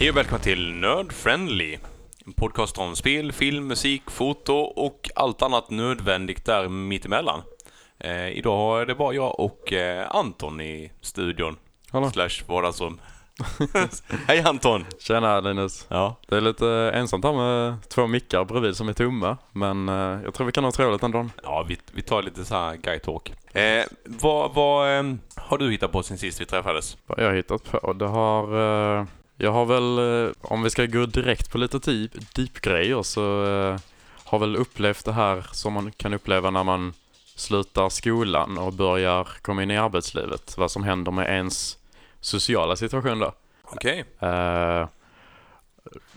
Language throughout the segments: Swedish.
Hej och välkomna till Nerd Friendly. En podcast om spel, film, musik, foto och allt annat nödvändigt där mittemellan. Eh, idag är det bara jag och eh, Anton i studion. Hallå. Slash vardagsrum. Hej Anton! Tjena Linus. Ja, Det är lite ensamt här med två mickar bredvid som är tomma. Men eh, jag tror vi kan ha trevligt ändå. ja vi, vi tar lite så här guy talk. Eh, vad vad eh, har du hittat på sen sist vi träffades? Vad jag har hittat på, det har... Jag har väl, eh, om vi ska gå direkt på lite deep, deep-grejer så eh, har väl upplevt det här som man kan uppleva när man slutar skolan och börjar komma in i arbetslivet. Vad som händer med ens sociala situation då. Okej. Eh,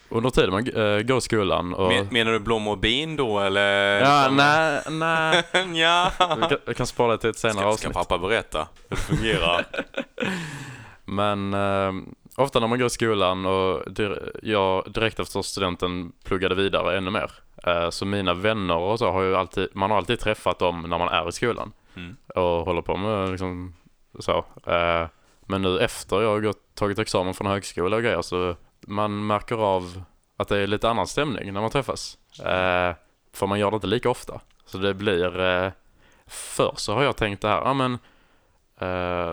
under tiden man eh, går i skolan och... Men, menar du Blom och bin då eller? Ja, nej, nej. ja. Vi kan, vi kan spara det till ett senare Ska, ska avsnitt. pappa berätta hur det fungerar? Men eh, ofta när man går i skolan och jag direkt efter studenten pluggade vidare ännu mer. Eh, så mina vänner och så har ju alltid, man har alltid träffat dem när man är i skolan. Mm. Och håller på med liksom så. Eh, men nu efter jag har gått, tagit examen från högskola och grejer så man märker av att det är lite annan stämning när man träffas. Eh, för man gör det inte lika ofta. Så det blir, förr så har jag tänkt det här, ja men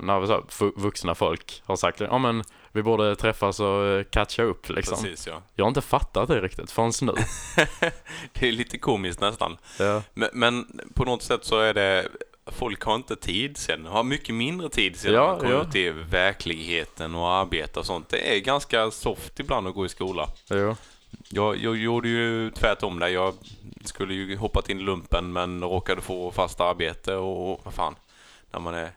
när så, vuxna folk har sagt ja men vi borde träffas och eh, catcha upp liksom. Precis ja. Jag har inte fattat det riktigt förrän nu. det är lite komiskt nästan. ja. Men, men på något sätt så är det Folk har inte tid sen, har mycket mindre tid sen Ja, man kommer ja. ut i verkligheten och arbetar och sånt. Det är ganska soft ibland att gå i skola. Jo. Jag, jag gjorde ju tvärtom där. Jag skulle ju hoppat in i lumpen men råkade få fast arbete och, och vad fan. När man är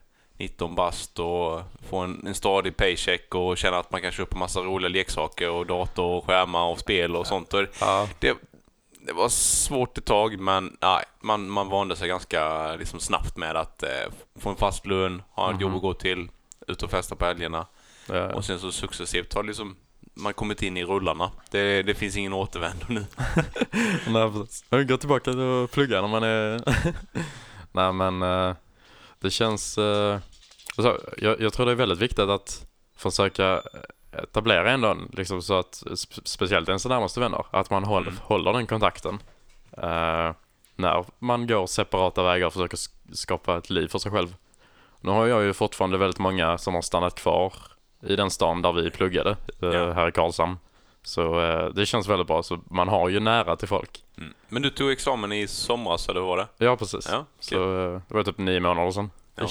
19 bast och får en, en stadig paycheck och känner att man kan köpa massa roliga leksaker och dator och skärmar och spel och sånt. Och Ja. det, det var svårt ett tag men nej, man, man vande sig ganska liksom, snabbt med att eh, få en fast lön, ha ett Mhm. jobb att gå till, ut och festa på helgerna. Ja. Och sen så successivt har liksom man kommit in i rullarna. Det, det finns ingen återvändo nu. Nej, precis. Går tillbaka och plugga när man är... Nej, men eh, det känns... så, jag, jag tror det är väldigt viktigt att försöka etablera ändå, en, liksom så att spe- speciellt ens närmaste vänner, att man håller, Mm. håller den kontakten. eh, när man går separata vägar och försöker sk- skapa ett liv för sig själv. Nu har jag ju fortfarande väldigt många som har stannat kvar i den stan där vi pluggade, eh, Ja. här i Karlshamn. Så eh, det känns väldigt bra, så man har ju nära till folk. Mm. Men du tog examen i somras, eller vad var det? Ja, precis. Ja, Så eh, det var typ nio månader sedan. Ja.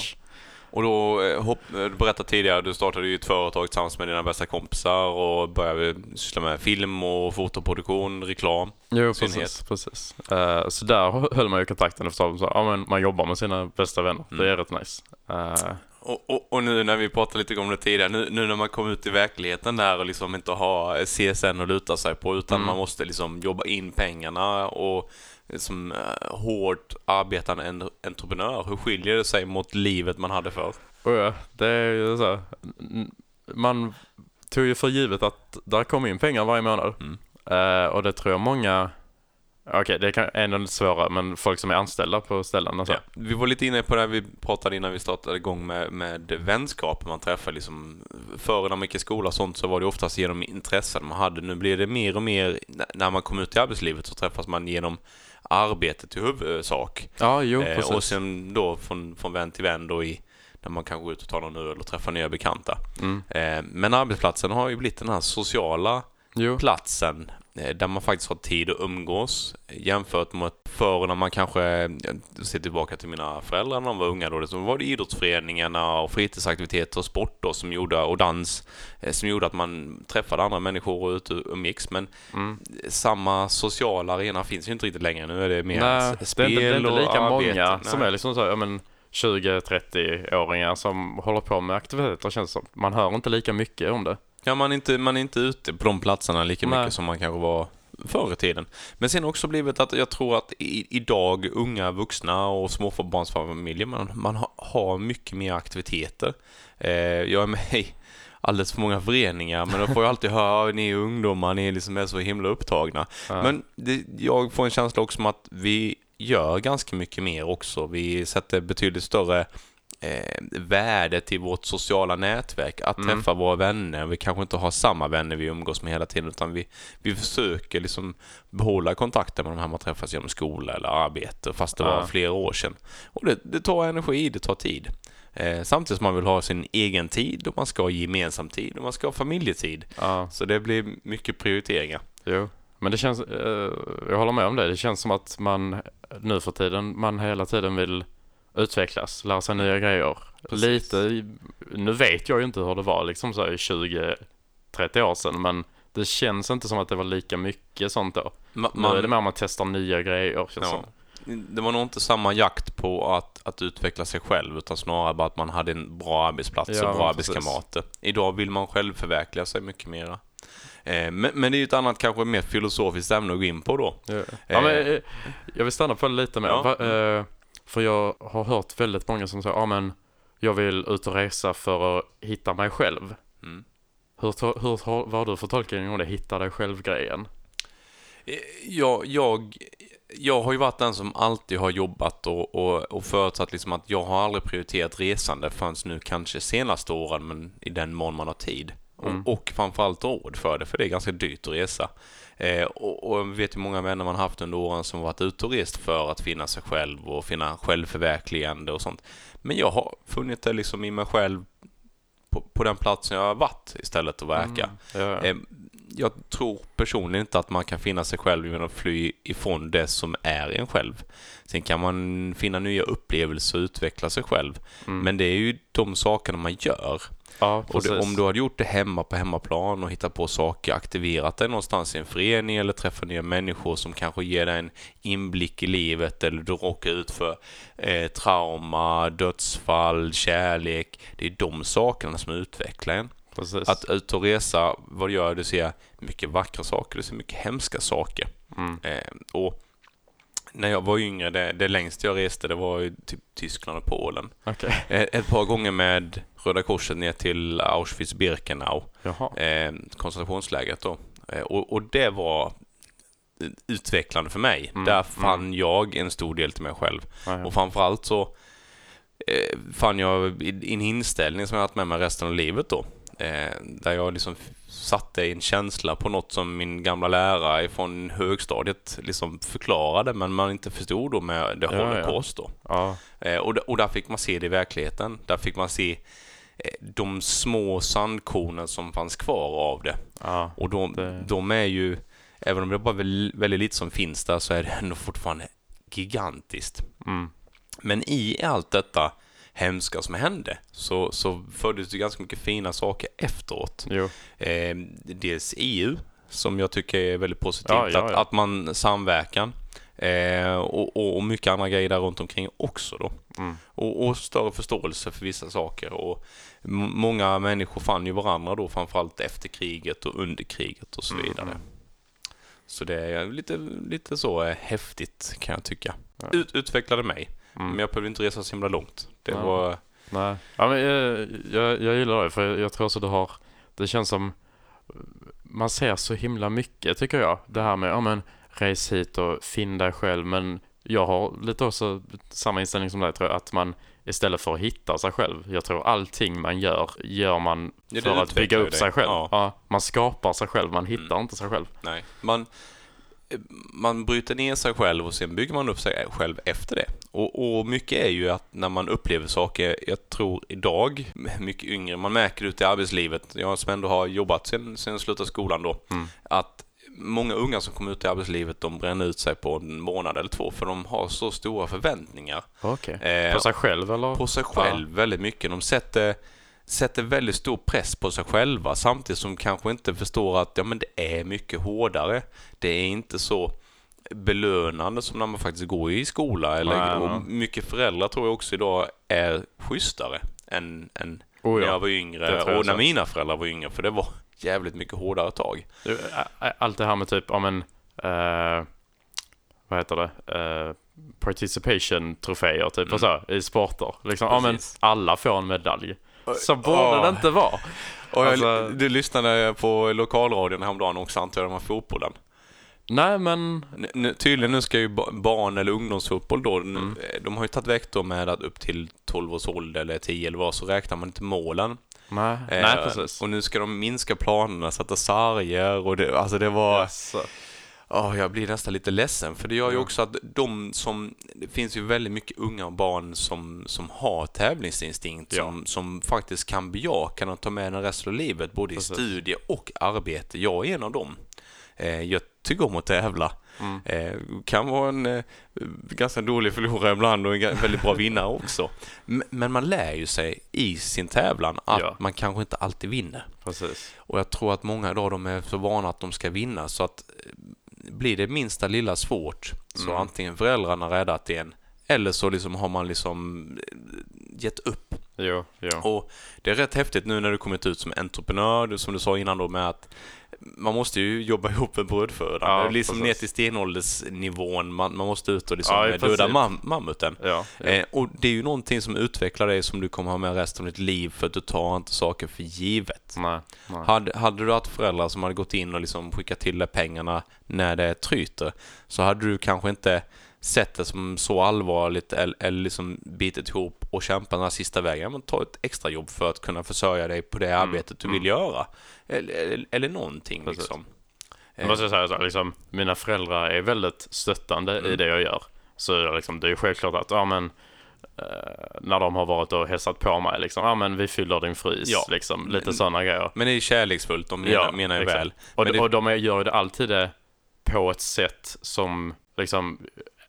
Och då, eh, hopp, eh, du berättade tidigare, du startade ju ett företag tillsammans med dina bästa kompisar och började syssla med film och fotoproduktion, reklam. Jo, synnerhet. precis. precis. Eh, så där hö- höll man ju kontakten eftersom så, ja, men man jobbar med sina bästa vänner. Mm. Det är rätt nice. Eh, Och, och, och nu när vi pratade lite om det tidigare, nu, nu när man kommer ut i verkligheten där och liksom inte har CSN att luta sig på utan Mm. man måste liksom jobba in pengarna och som eh, hårt arbetande en, entreprenör, hur skiljer det sig mot livet man hade förr? och ja, det är ju så. Man tog ju för givet att där kom in pengar varje månad. Mm. Eh, och det tror jag många Okej, det kan ändå lite svårare, men folk som är anställda på ställen och så. Ja. Vi var lite inne på det här vi pratade innan vi startade igång med, med vänskap. Man träffar liksom, förr när man gick i skola och sånt så var det oftast genom intressen man hade. Nu blir det mer och mer, när man kommer ut i arbetslivet så träffas man genom arbetet i huvudsak. Ja, jo, Eh, och sen då från, från vän till vän då i, när man kan gå ut och ta någon öl och träffa nya bekanta. Mm. Eh, men arbetsplatsen har ju blivit den här sociala Jo. platsen där man faktiskt har tid att umgås eh, jämfört med förr när man kanske, jag ser tillbaka till mina föräldrar när de var unga då, så var det idrottsföreningarna och fritidsaktiviteter och sport då som gjorde, och dans eh, som gjorde att man träffade andra människor och ute och umgicks men Mm. samma sociala arena finns ju inte riktigt längre nu är det mer Nej, s- det är inte, det är inte och lika arbete. många som Nej. är liksom så, ja men 20-30-åringar som håller på med aktiviteter känns som. Man hör inte lika mycket om det. Ja, man är, inte, man är inte ute på de platserna lika Nej. mycket som man kanske var förr i tiden. Men sen också blivit att jag tror att i, idag unga vuxna och småbarnsfamiljer, man, man ha, har mycket mer aktiviteter. Eh, jag är med i alldeles för många föreningar, men då får jag alltid höra att ni är ungdomar, ni liksom är så himla upptagna. Ja. Men det, jag får en känsla också om att vi gör ganska mycket mer också. Vi sätter betydligt större eh, värdet i vårt sociala nätverk, att Mm. träffa våra vänner. Vi kanske inte har samma vänner vi umgås med hela tiden, utan vi, vi försöker liksom behålla kontakten med de här man träffas genom skola eller arbete, fast det var Ja. flera år sedan. Och det, det tar energi, det tar tid. Eh, samtidigt som man vill ha sin egen tid och man ska ha gemensam tid och man ska ha familjetid. Ja, Så det blir mycket prioriteringar. jo. Men det känns, eh, jag håller med om det. Det känns som att man nu för tiden, man hela tiden vill utvecklas, lära sig nya grejer. Precis. Lite, nu vet jag ju inte hur det var liksom så här i 20-30 år sedan, men det känns inte som att det var lika mycket sånt då. Ma- Nu är det mer att man testar nya grejer känns Ja. som. Det var nog inte samma jakt på att, att utveckla sig själv utan snarare bara att man hade en bra arbetsplats Ja, och bra arbetskamrater. Idag vill man själv förverkliga sig mycket mera. Eh, men, men det är ju ett annat kanske mer filosofiskt ämne att gå in på då. Ja, ja men eh, jag vill stanna på det lite mer. Va, eh, för jag har hört väldigt många som säger, ja men jag vill ut och resa för att hitta mig själv. Mm. Hur, hur, har- vad har du för tolkning om det, hitta dig själv-grejen? Eh, Jag, jag, jag har ju varit den som alltid har jobbat och, och, och förutsatt liksom att jag har aldrig prioriterat resande förrän nu kanske senaste åren, men i den mån man har tid. Mm. Och, och framförallt råd för det, för det är ganska dyrt att resa. Eh, och, och jag vet ju många vänner man haft under åren som varit ute och rest för att finna sig själv och finna självförverkligande och sånt. Men jag har funnit det liksom i mig själv på, på den platsen jag har varit istället att verka. Mm. Ja, Eh, Jag tror personligen inte att man kan finna sig själv genom att fly ifrån det som är en själv. Sen kan man finna nya upplevelser och utveckla sig själv. mm. Men det är ju de sakerna man gör. Ja Och det, om du hade gjort det hemma på hemmaplan och hittat på saker, aktiverat dig någonstans i en förening eller träffat nya människor som kanske ger dig en inblick i livet eller du råkar ut för eh, trauma, dödsfall, kärlek. Det är de sakerna som utvecklar en. precis. Att ut och resa, vad du gör? Du ser mycket vackra saker, du ser mycket hemska saker. Mm. Eh, och när jag var yngre, det, det längsta jag reste det var ju typ Tyskland och Polen. Okej, Eh, ett par gånger med Röda Korset ner till Auschwitz-Birkenau, jaha. eh, koncentrationslägret då. Eh, och, och det var utvecklande för mig. Mm, Där fann jag en stor del till mig själv. Ja, ja. Och framförallt så eh, fann jag en inställning som jag haft med mig resten av livet då. Eh, där jag liksom satte en känsla på något som min gamla lärare från högstadiet liksom förklarade men man inte förstod då med det Ja, holocaust då. Ja, Eh, och, och där fick man se det i verkligheten. Där fick man se eh, de små sandkornen som fanns kvar av det. ja. Och de, Det- de är ju, även om det bara är väl- väldigt lite som finns där så är det ändå fortfarande gigantiskt. Mm. Men i allt detta hemska som hände så, så föddes det ganska mycket fina saker efteråt. Jo. Eh, dels EU, som jag tycker är väldigt positivt, Ja, ja, Att, ja. att man samverkan. Eh, och, och, mycket andra grejer där runt omkring också då. Mm. Och, och större förståelse för vissa saker. Och många människor fann ju varandra då, framförallt efter kriget och under kriget och så Mm, vidare. mm. Så det är lite, lite så eh, häftigt kan jag tycka. Ut, utvecklade mig. Mm. Men jag behövde inte resa så himla långt. Det Ja. var... Nej, ja, men jag, jag, jag gillar det för jag, tror också du har, det känns som, man ser så himla mycket tycker jag. Det här med, ja men res hit och finn dig själv men jag har lite också samma inställning som dig tror jag, att man istället för att hitta sig själv, jag tror allting man gör, gör man Ja, det för att bygga upp dig. sig själv. Ja. Ja. man skapar sig själv, man hittar Mm. inte sig själv. Nej. Man, man bryter ner sig själv och sen bygger man upp sig själv efter det. Och, och mycket är ju att när man upplever saker, jag tror idag, mycket yngre, man märker det ute i arbetslivet, jag som ändå har jobbat sen, sen jag slutade skolan då, Mm. att många unga som kommer ut i arbetslivet, de bränner ut sig på en månad eller två, för de har så stora förväntningar. Okej. Eh, På sig själv eller? på sig själv väldigt mycket. De sätter, sätter väldigt stor press på sig själva samtidigt som kanske inte förstår att ja, men det är mycket hårdare. Det är inte så belönande som när man faktiskt går i skola. Eller, Nej, och nej. mycket föräldrar tror jag också idag är schysstare än, än Oh, när ja. jag var yngre jag och när så. mina föräldrar var yngre. För det var jävligt mycket hårdare tag. Allt det här med typ, ja men, eh, vad heter det, eh, participation-troféer typ och så i sporter. Liksom, ja men alla får en medalj. Så borde det inte vara. Och jag, Alltså- Du lyssnade på lokalradion häromdagen också antar jag, om fotbollen. Nej, men... Nu- tydligen nu ska ju ba- barn eller ungdomsfotboll då, Mm. eh, de har ju tagit väck då med att upp till 12 års ålder eller 10 eller vad så räknar man inte målen. Nej, Eh, nej precis. Och nu ska de minska planerna, sätta sarger och det, alltså det var... Jaså. Ja, jag blir nästan lite ledsen för det gör ju också att de som, det finns ju väldigt mycket unga och barn som, som har tävlingsinstinkt Ja. som, som faktiskt kan bejaka och ta med den resten av livet både Precis. i studie och arbete. Jag är en av dem. Eh, jag tycker om att tävla. Mm. Eh, kan vara en eh, ganska dålig förlorare ibland och en väldigt bra vinnare också. Men man lär ju sig i sin tävlan att Ja. man kanske inte alltid vinner. Precis. Och jag tror att många idag de är så vana att de ska vinna så att blir det minsta lilla svårt så Mm. antingen föräldrarna räddat en eller så liksom har man liksom eh, gett upp. Jo, jo. Och det är rätt häftigt nu när du kommit ut som entreprenör, som du sa innan då med att man måste ju jobba ihop en brödföda. Ja, liksom precis. ner till stenåldersnivån, man, man måste ut och liksom Ja, eh, döda mam- mammuten. Ja, ja. Eh, och det är ju någonting som utvecklar dig som du kommer ha med resten av ditt liv för att du tar inte saker för givet. nej, nej. Hade, hade du haft föräldrar som hade gått in och liksom skickat till dig pengarna när det tryter så hade du kanske inte sett det som så allvarligt eller, eller liksom bitit ihop och kämpat den här sista vägen. Men ta ett extra jobb för att kunna försörja dig på det arbetet du vill göra. Eller, eller, någonting Mm. Precis. liksom. Jag måste säga så, här, liksom, mina föräldrar är väldigt stöttande i Mm. det jag gör. Så liksom, det är självklart att, ja men, eh, när de har varit och hälsat på mig, liksom, ja men vi fyller din frys, Ja. liksom, lite Men- sådana grejer. Men det är kärleksfullt, de menar, menar ju väl. Och, det- och de gör ju det alltid det på ett sätt som, liksom,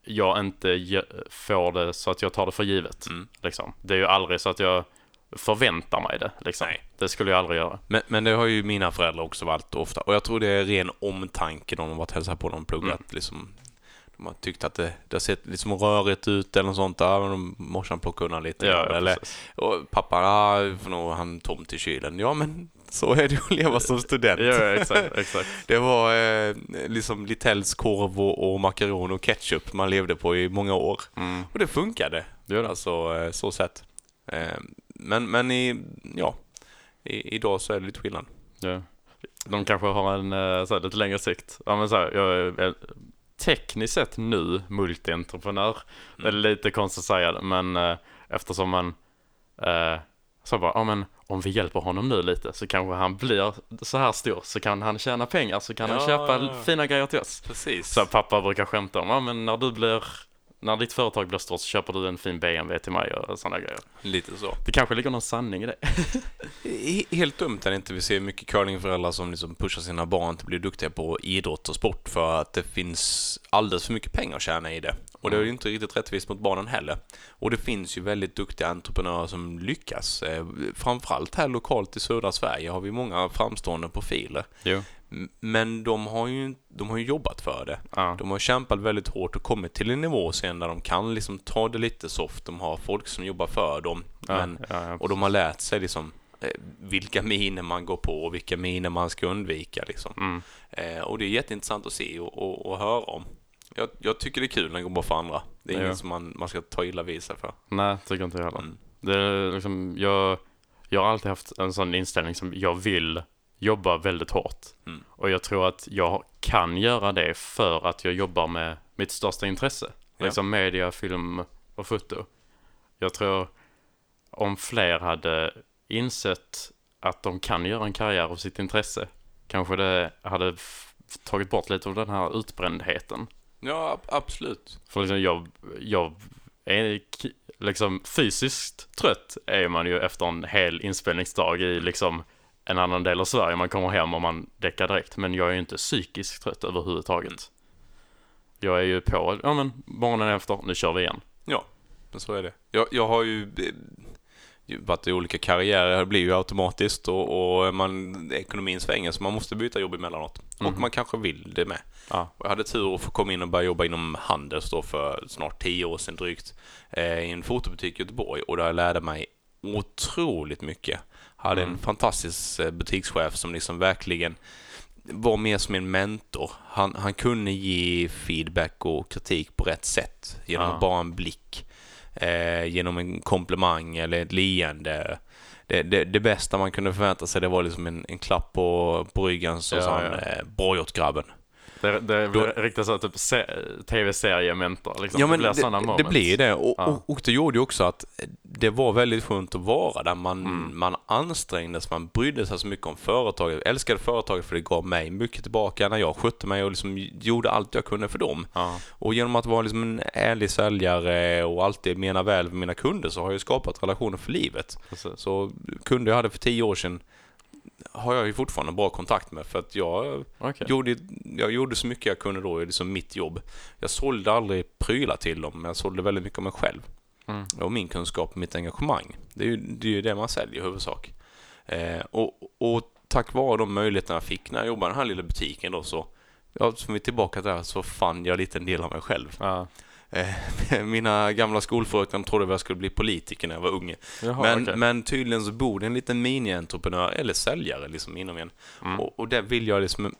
jag inte får det så att jag tar det för givet. Mm. Liksom. Det är ju aldrig så att jag förväntar mig det. Liksom. Nej. Det skulle jag aldrig göra. Men, men det har ju mina föräldrar också varit ofta. Och jag tror det är ren omtanke. De har varit hälsat på dem pluggat. Mm. Liksom, de har tyckt att det, det har sett liksom rörigt ut eller något sånt. Men de, morsan plockar undan lite. Ja, ja, eller, och pappa, ah, får nog han tomt i kylen. Ja, men så är det att leva som student. ja, exakt, exakt. Det var eh, liksom Littells korv och, och makaron och ketchup man levde på i många år. Mm. Och det funkade. Det gör det. Alltså eh, så sett. Eh, men, men i, ja, i, idag så är det lite skillnad. Ja. De kanske har en eh, så här, lite längre sikt. Ja, men så här, jag är tekniskt sett nu multientreprenör. Det är Mm. lite konstigt att säga det, men eh, eftersom man eh, så bara, ja men om vi hjälper honom nu lite så kanske han blir så här stor så kan han tjäna pengar så kan han Ja, köpa ja, ja. fina grejer till oss. Precis. Så pappa brukar skämta om, ja men när du blir när ditt företag blir stort så köper du en fin BMW till mig och sådana grejer. Lite så. Det kanske ligger någon sanning i det. He- Helt dumt är det inte. Vi ser mycket curlingföräldrar som liksom pushar sina barn till att bli duktiga på idrott och sport för att det finns alldeles för mycket pengar att tjäna i det. Och det är ju inte riktigt rättvist mot barnen heller. Och det finns ju väldigt duktiga entreprenörer som lyckas. Eh, Framförallt här lokalt i södra Sverige har vi många framstående profiler. Jo. Men de har ju, de har ju jobbat för det. Ja. De har kämpat väldigt hårt och kommit till en nivå sen där de kan liksom ta det lite soft. De har folk som jobbar för dem. Ja, Men ja, och de har lärt sig liksom eh, vilka miner man går på och vilka miner man ska undvika. Liksom. Mm. Eh, och det är jätteintressant att se och, och, och höra om. Jag, jag tycker det är kul när det går bra för andra. Det är inget som man, man ska ta illa vid sig för. Nej, tycker inte jag heller. Mm. Det är liksom, jag, jag har alltid haft en sån inställning som jag vill jobba väldigt hårt. Mm. Och jag tror att jag kan göra det för att jag jobbar med mitt största intresse. Ja. Liksom media, film och foto. Jag tror om fler hade insett att de kan göra en karriär av sitt intresse kanske det hade tagit bort lite av den här utbrändheten. Ja, ab- absolut. För liksom jag, jag är liksom fysiskt trött är man ju efter en hel inspelningsdag i liksom en annan del av Sverige. Man kommer hem och man däckar direkt. Men jag är ju inte psykiskt trött överhuvudtaget. Jag är ju på, ja men morgonen efter, nu kör vi igen. Ja, men så är det. Jag, jag har ju eh, varit i olika karriärer. Det blir ju automatiskt och, och man, ekonomin svänger så man måste byta jobb emellanåt. Och Mhm. man kanske vill det med. Ja. Jag hade tur att få komma in och börja jobba inom Handels då för snart tio år sedan drygt. Eh, I en fotobutik i Göteborg och där jag lärde mig otroligt mycket. Hade en Mm. fantastisk eh, butikschef som liksom verkligen var mer som en mentor. Han, han kunde ge feedback och kritik på rätt sätt genom Ja. bara en blick. Eh, genom en komplimang eller ett leende. Det, det, det bästa man kunde förvänta sig det var liksom en, en klapp på, på ryggen så Ja, sa han ja. eh, bra gjort grabben. Det, det blir riktigt så typ se, tv-seriementor liksom. Ja, men blir det, sådana det, moments. blir det. Och, Ja. och, och det gjorde ju också att det var väldigt skönt att vara där. Man, Mm. man ansträngdes, man brydde sig så mycket om företaget. Jag älskade företaget för det gav mig mycket tillbaka när jag skötte mig och liksom gjorde allt jag kunde för dem. Ja, Och genom att vara liksom en ärlig säljare och alltid mena väl för mina kunder så har jag skapat relationer för livet. precis. Så kunder jag hade för tio år sedan har jag ju fortfarande bra kontakt med för att jag Okej. gjorde, jag gjorde så mycket jag kunde då liksom mitt jobb. Jag sålde aldrig prylar till dem, men jag sålde väldigt mycket av mig själv. Mm. Och min kunskap och mitt engagemang. Det är ju det, är ju det man säljer i huvudsak. Eh, och, och tack vare de möjligheterna jag fick när jag jobbade i den här lilla butiken då så, ja, som vi är tillbaka där, så fann jag lite en del av mig själv. Ja. Eh, mina gamla skolfröknar trodde jag skulle bli politiker när jag var ung. Jaha, Men, okej. men tydligen så bor det en liten mini-entreprenör eller säljare liksom inom en. Mm. Och, och det vill jag liksom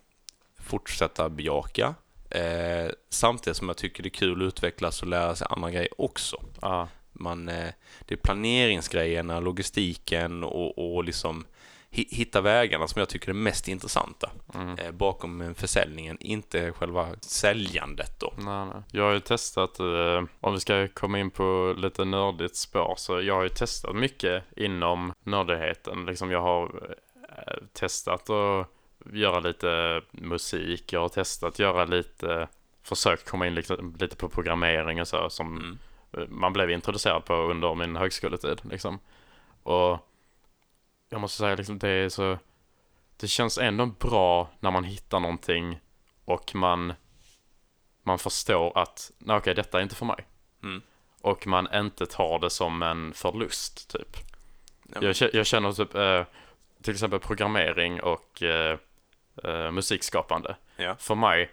fortsätta bejaka. Eh, samtidigt som jag tycker det är kul att utvecklas och lära sig andra grejer också. Ja, Man, eh, det är planeringsgrejerna, logistiken och, och liksom hitta vägarna som jag tycker är mest intressanta mm. eh, bakom försäljningen, inte själva säljandet då. Nej, nej. Jag har ju testat, eh, om vi ska komma in på lite nördigt spår, så jag har ju testat mycket inom nördigheten. Liksom jag har eh, testat att göra lite musik, jag har testat göra lite, försökt komma in lite, lite på programmering och så som Mm. man blev introducerad på under min högskoletid liksom. Och jag måste säga liksom det är så, det känns ändå bra när man hittar någonting och man man förstår att, nej okej detta är inte för mig. Mm. Och man inte tar det som en förlust typ. Ja, Jag, jag känner typ, eh, till exempel programmering och eh, eh, musikskapande. Ja. För mig,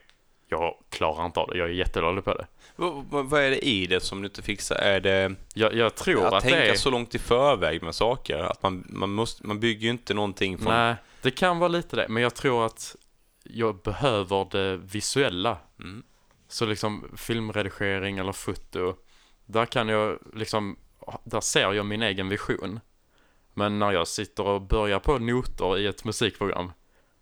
jag klarar inte av det, jag är jättedålig på det. Vad, vad, är det i det som du inte fixar? Är det Jag, jag tror att, att, tänka är... så långt i förväg med saker? Att man, man, måste, man bygger ju inte någonting från... Nej, det kan vara lite det, men jag tror att jag behöver det visuella. Mm. Så liksom filmredigering eller foto, där kan jag liksom, där ser jag min egen vision. Men när jag sitter och börjar på noter i ett musikprogram,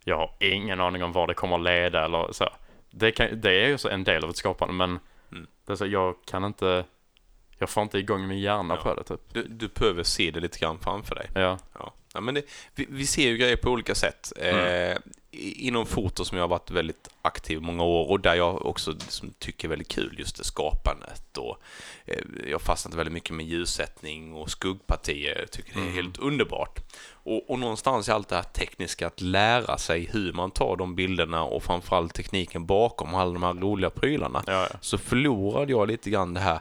jag har ingen aning om var det kommer leda eller så. Det, kan, det är ju en del av ett skapande, men Mm. det är så, jag kan inte, jag får inte igång min hjärna Ja. på det typ. Du, du behöver se det lite grann framför dig. Ja, Ja. Ja, men det, vi, vi ser ju grejer på olika sätt. Eh, Mm. i- inom foto som jag har varit väldigt aktiv i många år och där jag också liksom tycker är väldigt kul just det skapandet och eh, jag har fastnat väldigt mycket med ljussättning och skuggpartier. Jag tycker det är Mm. helt underbart. Och, och någonstans är allt det här tekniska att lära sig hur man tar de bilderna och framförallt tekniken bakom alla de här roliga prylarna ja, ja. så förlorade jag lite grann det här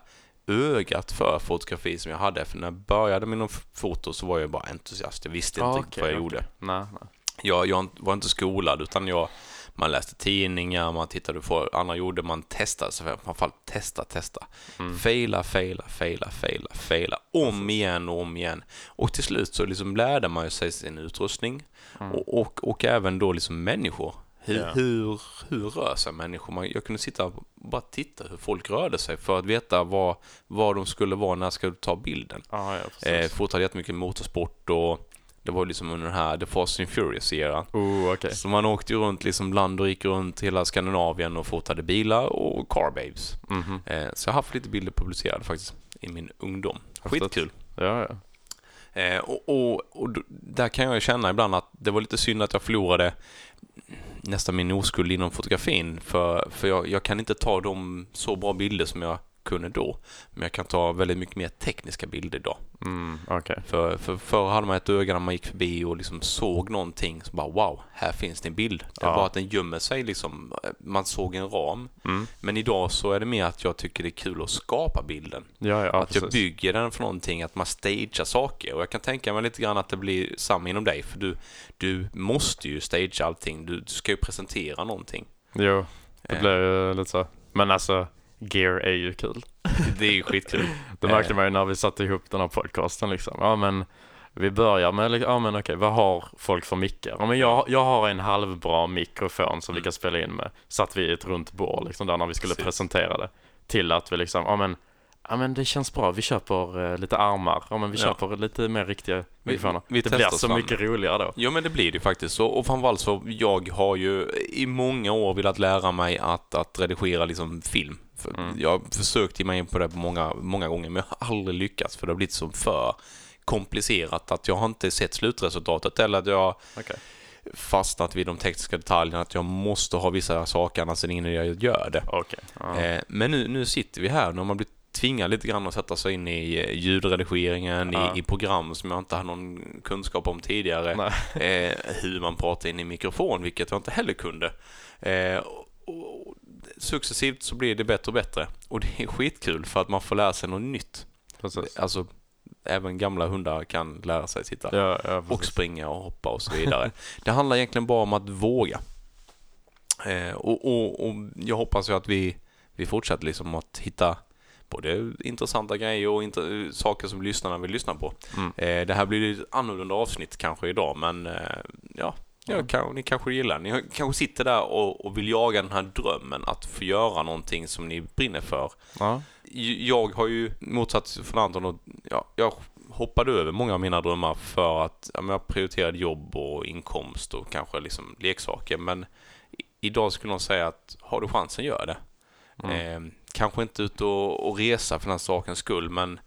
ögat för fotografi som jag hade. För när jag började med någon foto så var jag bara entusiast. Jag visste inte Ah, riktigt vad jag okej, gjorde. Nej, nej. Jag, jag var inte skolad utan jag, man läste tidningar, man tittade på vad andra gjorde, man testade sig, framförallt testa, testa. Mm. Faila, faila, faila, faila, faila. Om igen och om igen. Och till slut så liksom lärde man sig sin utrustning Mm. och, och, och även då liksom människor. Hur, Ja. hur, hur rör sig människor? Man, jag kunde sitta och bara titta hur folk rörde sig för att veta vad, vad de skulle vara när jag skulle ta bilden. Ja, ja. Eh, fotade jättemycket motorsport och det var liksom under den här The Fast and Furious-eran. Oh, okej. Så man åkte ju runt liksom land och gick runt hela Skandinavien och fotade bilar och car babes. Mhm. Eh, så jag har haft lite bilder publicerade faktiskt i min ungdom. Skitkul. Ja, ja. Eh, och, och, och där kan jag känna ibland att det var lite synd att jag förlorade nästan min oskuld inom fotografin. För, för jag, jag kan inte ta de så bra bilder som jag kunde då. Men jag kan ta väldigt mycket mer tekniska bilder idag. Mm, okej. För, för förr hade man ett öga när man gick förbi och liksom såg någonting som bara wow, här finns det en bild. Det är Ja. bara att den gömmer sig liksom. Man såg en ram. Mm. Men idag så är det mer att jag tycker det är kul att skapa bilden. Ja, ja, att jag precis. bygger den för någonting, att man stagear saker. Och jag kan tänka mig lite grann att det blir samma inom dig. För du, du måste ju stagea allting. Du, du ska ju presentera någonting. Jo, det Eh. blir ju lite så. Men alltså, gear är ju kul. Det är ju skitkul. Det märkte man ju när vi satte ihop den här podcasten liksom. Ja men, vi börjar med, ja men okej, vad har folk för mickar? Ja men jag, jag har en halvbra mikrofon som vi Mm. kan spela in med. Satt vi i ett runt bord liksom där när vi skulle Precis. presentera det. Till att vi liksom, ja men, Ja men det känns bra, vi köper eh, lite armar, ja men vi köper lite mer riktiga mikrofoner. vi det testar blir så fram. mycket roligare då. Ja, men det blir det faktiskt. Så, och framförallt så, jag har ju i många år velat lära mig att, att redigera liksom film. För Mm. Jag har försökt ge mig in på det många, många gånger, men jag har aldrig lyckats för det har blivit så för komplicerat att jag har inte sett slutresultatet eller att jag Okej. fastnat vid de tekniska detaljerna, att jag måste ha vissa saker annars än innan jag gör det. Okej. Ja. Eh, men nu, nu sitter vi här, nu har man blivit tvingad lite grann att sätta sig in i eh, ljudredigeringen, Ja. i, i program som jag inte hade någon kunskap om tidigare. Eh, hur man pratar in i mikrofon, vilket jag inte heller kunde. Eh, och, och, successivt så blir det bättre och bättre. Och det är skitkul för att man får lära sig något nytt. Precis. Alltså, även gamla hundar kan lära sig sitta Ja, ja, och springa och hoppa och så vidare. det handlar egentligen bara om att våga. Eh, och, och, och jag hoppas ju att vi, vi fortsätter liksom att hitta både intressanta grejer och inter- saker som lyssnarna vill lyssna på. Mm. Eh, det här blir ett annorlunda avsnitt kanske idag, men eh, ja, ja kan, ni kanske gillar. Ni kanske sitter där och, och vill jaga den här drömmen att få göra någonting som ni brinner för Ja. jag har ju motsatt från Anton och ja, jag hoppade över många av mina drömmar för att ja, jag prioriterade jobb och inkomst och kanske liksom leksaker. Men idag skulle någon säga att har du chansen, gör det. Mm. Eh, kanske inte ut och, och resa för den sakens skull, men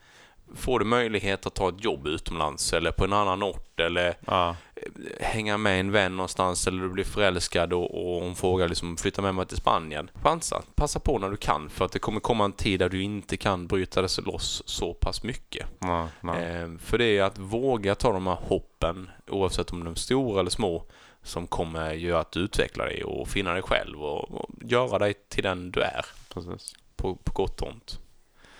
får du möjlighet att ta ett jobb utomlands eller på en annan ort eller Ja. hänga med en vän någonstans eller du blir förälskad och, och hon frågar liksom flytta med mig till Spanien. Chansa, passa på när du kan för att det kommer komma en tid där du inte kan bryta dig loss så pass mycket. Nej, nej. Eh, för det är att våga ta de här hoppen, oavsett om de är stora eller små, som kommer göra att du utvecklar dig och finna dig själv och, och göra dig till den du är, Precis. På, på gott och ont.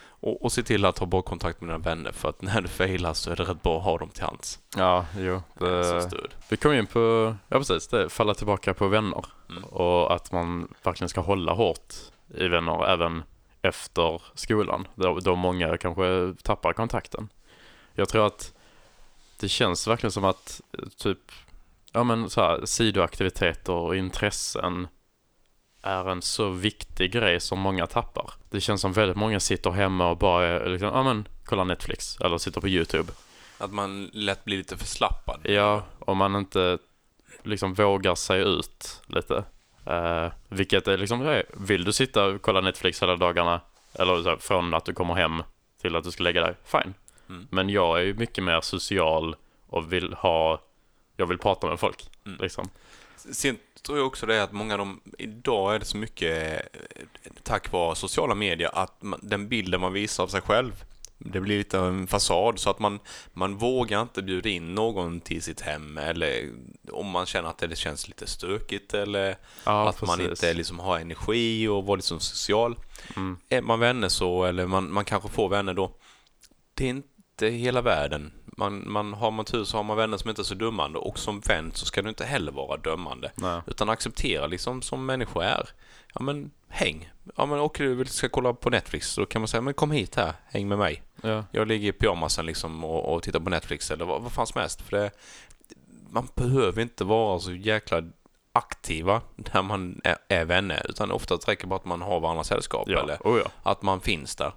Och, och se till att ha bra kontakt med dina vänner för att när du failar så är det rätt bra att ha dem till hands. Ja, jo. Det, vi kom in på, ja precis, det, falla tillbaka på vänner. Mm. Och att man verkligen ska hålla hårt i vänner även efter skolan. Då, då många kanske tappar kontakten. Jag tror att det känns verkligen som att eh, typ, ja men så här, sidoaktiviteter och intressen är en så viktig grej som många tappar. Det känns som väldigt många sitter hemma och bara liksom, ja men kollar Netflix eller sitter på YouTube. Att man lätt blir lite förslappad. Ja, om man inte liksom vågar sig ut lite. Eh, vilket är liksom, hey, vill du sitta och kolla Netflix hela dagarna, eller så här, från att du kommer hem till att du ska lägga dig, fine. Mm. Men jag är ju mycket mer social och vill ha, jag vill prata med folk. Mm. Liksom. Sen tror jag också det är att många av dem, idag är det så mycket eh, tack vare sociala medier att man, den bilden man visar av sig själv, det blir lite av en fasad så att man, man vågar inte bjuda in någon till sitt hem eller om man känner att det känns lite stökigt eller Ja, att man inte liksom har energi och vara liksom social. Mm. Är man vänner så, eller man, man kanske får vänner då, det är inte hela världen. Man, man, har man tur så har man vänner som inte är så dömande och som vän så ska du inte heller vara dömande. Nej. Utan acceptera liksom som människor är. Ja men häng. Ja men okej du ska kolla på Netflix. Då kan man säga men kom hit här, häng med mig. Ja. Jag ligger i pyjamasen liksom och, och tittar på Netflix eller vad, vad fan som helst. För det, man behöver inte vara så jäkla aktiva när man är, är vänner. Utan ofta räcker bara att man har varandras sällskap Ja, eller oh ja. att man finns där.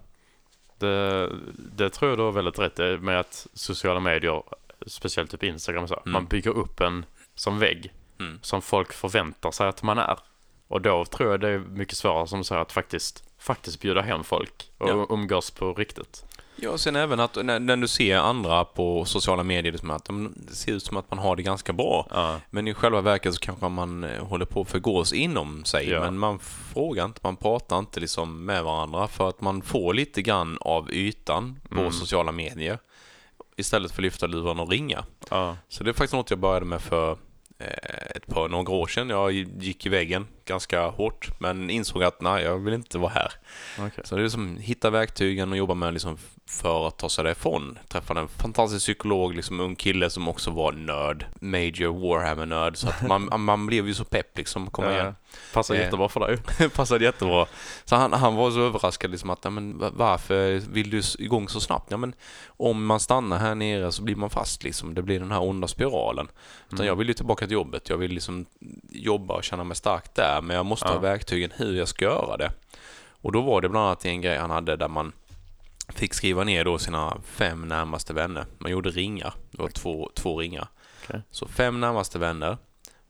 Det, det tror jag du har väldigt rätt i med att sociala medier, speciellt typ Instagram och så, Mm. man bygger upp en som vägg Mm. som folk förväntar sig att man är. Och då tror jag det är mycket svårare som säger att faktiskt, faktiskt bjuda hem folk och Ja. umgås på riktigt. Ja, och sen även att när, när du ser andra på sociala medier, liksom att de, det ser ut som att man har det ganska bra. Ja, Men i själva verket så kanske man eh, håller på att förgås inom sig. Ja. Men man frågar inte, man pratar inte liksom med varandra för att man får lite grann av ytan på Mm. sociala medier. Istället för att lyfta luren och ringa. ja, Så det är faktiskt något jag började med för eh, ett par, några år sedan. Jag gick i väggen ganska hårt men insåg att nej, jag vill inte vara här. okej. Så det är liksom hitta verktygen och jobba med liksom för att ta sig därifrån. Träffade en fantastisk psykolog, liksom ung kille som också var nörd. Major Warhammer-nörd. Så att man, man blev ju så pepp liksom. Komma Ja, igen. Passar Eh. jättebra för dig. Passade jättebra. Så han, han var så överraskad liksom att, men va- varför vill du igång så snabbt? Ja, men om man stannar här nere så blir man fast liksom. Det blir den här onda spiralen. Utan Mm. jag vill ju tillbaka till jobbet. Jag vill liksom jobba och känna mig stark där. Men jag måste Ja. ha verktygen hur jag ska göra det. Och då var det bland annat en grej han hade där man fick skriva ner då sina fem närmaste vänner. Man gjorde ringar. Det var två, två ringar. Okej. Så fem närmaste vänner.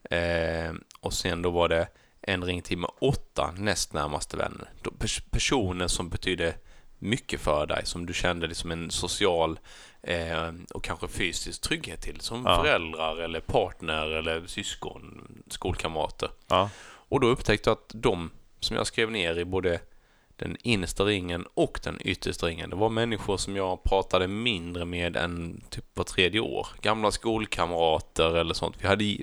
Eh, och sen då var det en ring till med åtta näst närmaste vänner. Då, personer som betyder mycket för dig, som du kände liksom en social eh, och kanske fysisk trygghet till. Som Ja. föräldrar eller partner eller syskon, skolkamrater. Ja. Och då upptäckte jag att de som jag skrev ner i både den innersta ringen och den yttersta ringen, det var människor som jag pratade mindre med än typ på tredje år. Gamla skolkamrater eller sånt. Vi hade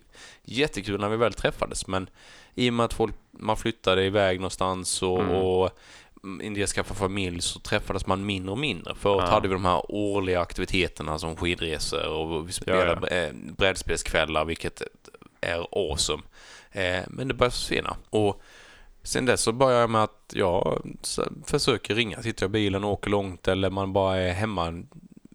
jättekul när vi väl träffades, men i och med att folk, man flyttade iväg någonstans och, Mm. och del skaffade familj så träffades man mindre och mindre. Förut Ja. hade vi de här årliga aktiviteterna som skidresor och vi spelade Ja, eh, brädspelskvällar, vilket är awesome. Eh, men det började försvinna. Och sen dess så börjar jag med att jag försöker ringa. Sitter jag i bilen och åker långt eller man bara är hemma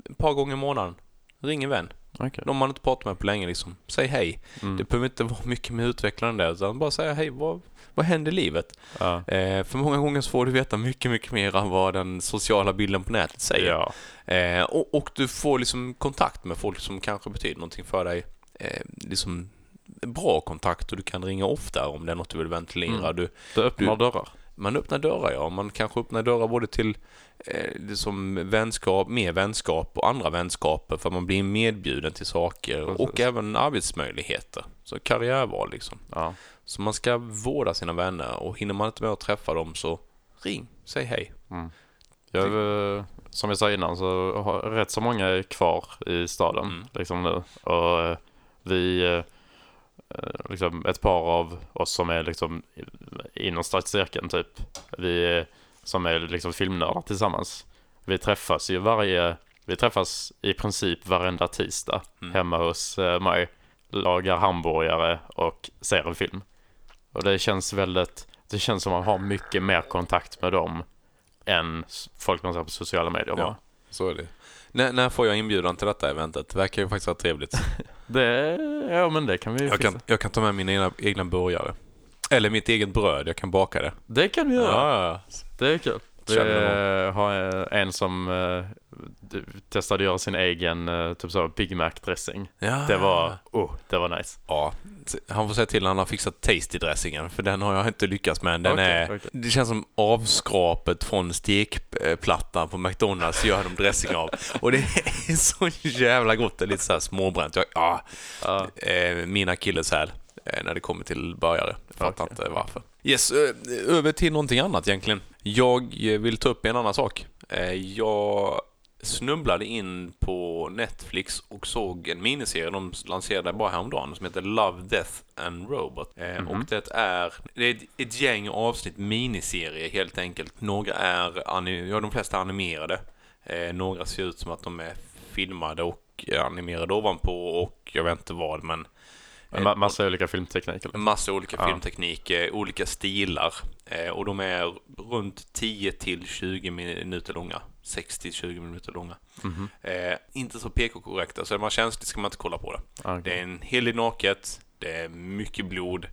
ett par gånger i månaden. Ring en vän. Okej. Någon man inte pratat med på länge liksom. Säg hej. Mm. Det behöver inte vara mycket mer utvecklande än det. Utan bara säga hej. Vad, vad händer i livet? Ja. Eh, för många gånger så får du veta mycket, mycket mer än vad den sociala bilden på nätet säger. Ja. Eh, och, och du får liksom kontakt med folk som kanske betyder någonting för dig. Eh, liksom bra kontakt och du kan ringa ofta om det är något du vill ventilera. Mm. Du, Det öppnar dörrar. man öppnar dörrar, ja. Man kanske öppnar dörrar både till eh, liksom vänskap, mer vänskap och andra vänskaper för man blir medbjuden till saker och Precis. även arbetsmöjligheter. Så karriärval liksom. Ja. Så man ska vårda sina vänner och hinner man inte med att träffa dem så ring, säg hej. Mm. Jag, eh, som jag sa innan så har rätt så många kvar i staden Mm. liksom nu. Och eh, vi, eh, liksom ett par av oss som är liksom inom stadscirkeln typ. Vi eh, som är liksom filmnördar tillsammans. Vi träffas ju varje, vi träffas i princip varenda tisdag Mm. hemma hos eh, mig. Lagar hamburgare och ser en film. Och det känns väldigt, det känns som man har mycket mer kontakt med dem än folk man ser på sociala medier. Ja. Så är det. När, när får jag inbjudan till detta eventet? Det verkar ju faktiskt vara trevligt. Det, ja men det kan vi Jag fixa. kan, jag kan ta med mina egna, egna burgare. Eller mitt eget bröd, jag kan baka det. Det kan vi göra. Ja, Det är kul. Känner eh, har en som eh, testade att göra sin egen eh, typ så Big Mac dressing. ja. Det var, oh, det var nice. Ja, han får säga till när han har fixat tasty-dressingen, för den har jag inte lyckats med. Den Okej, är, okej. Det känns som avskrapet från stekplattan på McDonalds gör de dressing av. Och det är så jävla gott, det är lite så här småbränt. Jag, ja, Ja, eh, min akilleshäl eh, när det kommer till burgare. Jag fattar Okej. inte varför. Yes, över till någonting annat egentligen. Jag vill ta upp en annan sak. Eh, Jag snubblade in på Netflix och såg en miniserie de lanserade bara häromdagen som heter Love, Death and Robot. Eh, Mhm. Och det är, det är ett, ett gäng avsnitt miniserie helt enkelt. Några är, ja de flesta är animerade. Eh, några ser ut som att de är filmade och animerade ovanpå och jag vet inte vad men en ma- massa olika filmtekniker. en massa olika Ja. filmtekniker, olika stilar eh, och de är runt 10 till 20 minuter långa. 60-20 minuter långa. Mhm. Eh, inte så PK-korrekta, så är man känslig ska man inte kolla på det. Okej. Det är en hel del naket, det är mycket blod,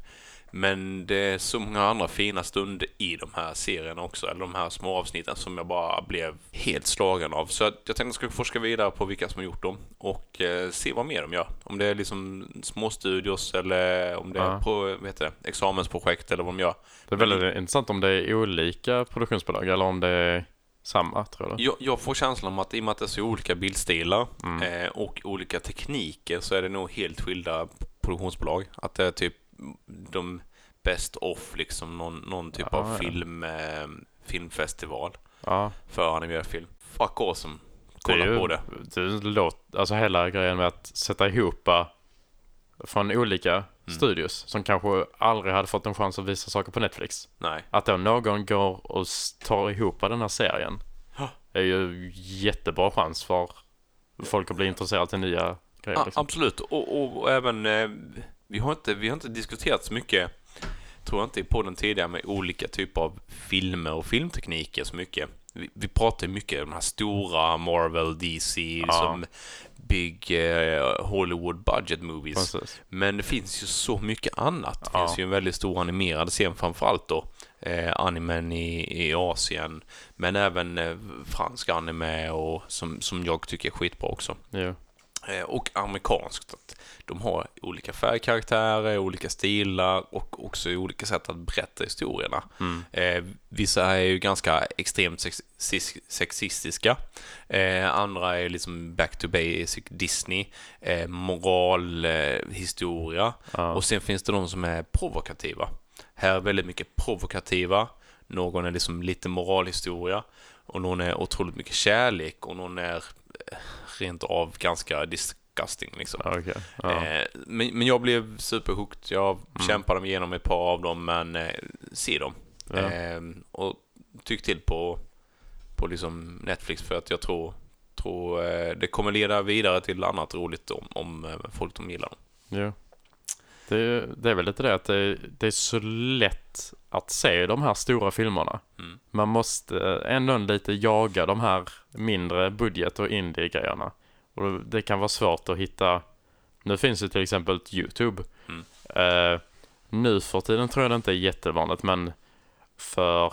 men det är så många andra fina stunder i de här serierna också, eller de här små avsnitten som jag bara blev helt slagen av. Så jag tänkte att jag skulle forska vidare på vilka som har gjort dem och eh, se vad mer de gör. Om det är liksom småstudios eller om det är Ja. på, vad heter det, examensprojekt eller vad de gör. Det är väldigt intressant om det är olika produktionsbolag eller om det är samma, tror du? Jag, jag får känslan om att i och med att det är så olika bildstilar Mm. eh, och olika tekniker så är det nog helt skilda produktionsbolag. Att det är typ de best off liksom någon, någon typ Ja, av ja. film, eh, filmfestival Ja, för animerad film. Fuck awesome. det Kolla ju, på det. det låt, alltså hela grejen med att sätta ihop eh, från olika Mm. studios som kanske aldrig hade fått en chans att visa saker på Netflix. Nej. Att då någon går och tar ihop den här serien är ju jättebra chans för folk att bli intresserade till nya grejer. Liksom. absolut. Och, och, och även, eh, vi, har inte, vi har inte diskuterat så mycket, tror jag inte i podden tidigare, med olika typer av filmer och filmtekniker så mycket. Vi, vi pratar mycket om de här stora Marvel, DC, Ja. som big eh, Hollywood budget movies. Precis. Men det finns ju så mycket annat. Det Ja. finns ju en väldigt stor animerad scen framförallt då. eh, animen i, i Asien. Men även eh, fransk anime och som, som jag tycker är skitbra också. Jo. Eh, och amerikanskt. Att de har olika färgkaraktärer, olika stilar och också olika sätt att berätta historierna. Mm. Eh, vissa är ju ganska extremt sex sexistiska. Eh, andra är liksom back to basic Disney, eh, moralhistoria. Ja. Och sen finns det de som är provokativa. Här är väldigt mycket provokativa. Någon är liksom lite moralhistoria. Och någon är otroligt mycket kärlek och någon är eh, rent av ganska disgusting liksom. Okej. Ja. Eh, men, men jag blev superhooked. Jag Mm. kämpade mig igenom ett par av dem, men eh, se dem. Ja. Eh, och tyck till på, på liksom Netflix för att jag tror, tror eh, det kommer leda vidare till annat roligt om, om eh, folk de gillar dem. Jo. Det, är- det är väl lite det att det, det är så lätt att se de här stora filmerna. Mm. Man måste ändå lite jaga de här mindre budget och indie-grejerna. Och det kan vara svårt att hitta. Nu finns det till exempel YouTube. Mm. Eh, nu för tiden tror jag det inte är jättevanligt men för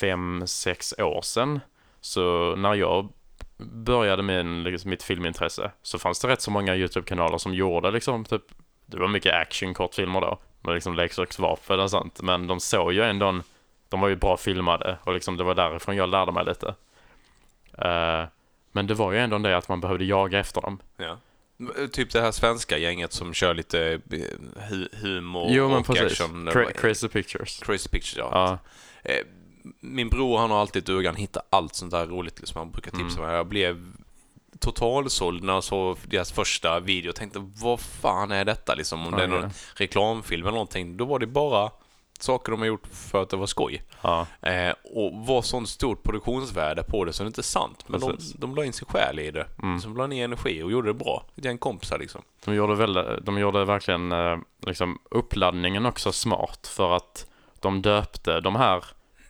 fem, sex år sedan så när jag började med liksom, mitt filmintresse så fanns det rätt så många YouTube-kanaler som gjorde liksom typ det var mycket action kortfilmer då med liksom leksaksvapen och sånt men de såg ju ändå en, de var ju bra filmade och liksom det var därifrån jag lärde mig lite. Eh, men det var ju ändå det att man behövde jaga efter dem. Ja. Eh, Typ det här svenska gänget som kör lite eh, hu humor jo men och precis. action. Cra- crazy pictures. Crazy Pictures, ja. Ja, Min bror han har alltid han hittar allt sånt där roligt liksom. Han brukar tipsa Mm. mig. Jag blev totalsåld när jag såg deras första video. Jag tänkte, vad fan är detta liksom? Om det är någon reklamfilm eller någonting. Då var det bara saker de har gjort för att det var skoj. ja, Eh, och var sånt stort produktionsvärde på det så det är inte sant. Men de, de la in sin själ i det. Mm. Som la ner energi och gjorde det bra. Ett gäng kompisar liksom. de gjorde, väl, de gjorde verkligen eh, liksom uppladdningen också smart för att de döpte de här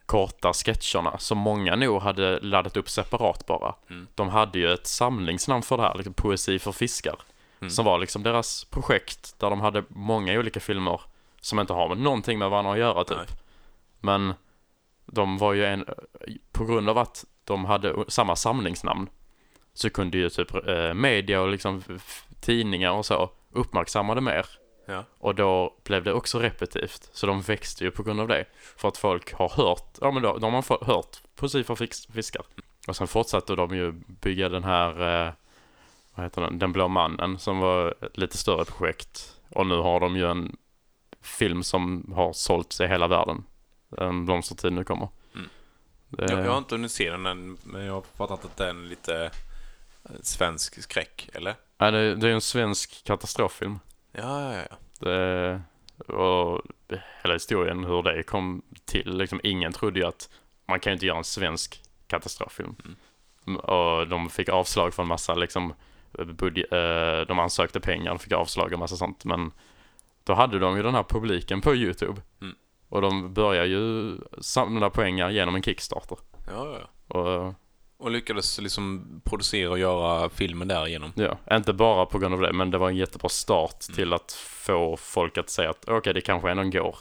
korta sketcherna som många nog hade laddat upp separat bara. Mm. De hade ju ett samlingsnamn för det här, liksom Poesi för fiskar. Mm. Som var liksom deras projekt där de hade många olika filmer som inte har med någonting med varandra att göra typ. Nej. Men de var ju en, på grund av att de hade samma samlingsnamn så kunde ju typ eh, media och liksom tidningar och så uppmärksamma det mer. Ja. Och då blev det också repetitivt. Så de växte ju på grund av det. För att folk har hört, ja men då, de har få- hört för fix- fiskar. Och sen fortsatte de ju bygga den här, eh, vad heter den, Den blå mannen som var ett lite större projekt. Och nu har de ju en film som har sålts i hela världen. En blomstertid nu kommer. Mm. Det, Jag, jag har inte hunnit se den än, men jag har fattat att det är lite eh, svensk skräck, eller? Nej, det, det är en svensk katastroffilm. Ja, ja, ja. Det, och hela historien hur det kom till. Liksom, ingen trodde ju att man kan ju inte göra en svensk katastroffilm. Mm. Och de fick avslag från massa liksom, budget, eh, de ansökte pengar och fick avslag och massa sånt. Men då hade de ju den här publiken på YouTube. Mm. Och de börjar ju samla pengar genom en Kickstarter. ja, ja. Och och lyckades liksom producera och göra filmen därigenom. ja, inte bara på grund av det, men det var en jättebra start Mm. till att få folk att säga att okej, det kanske ändå går.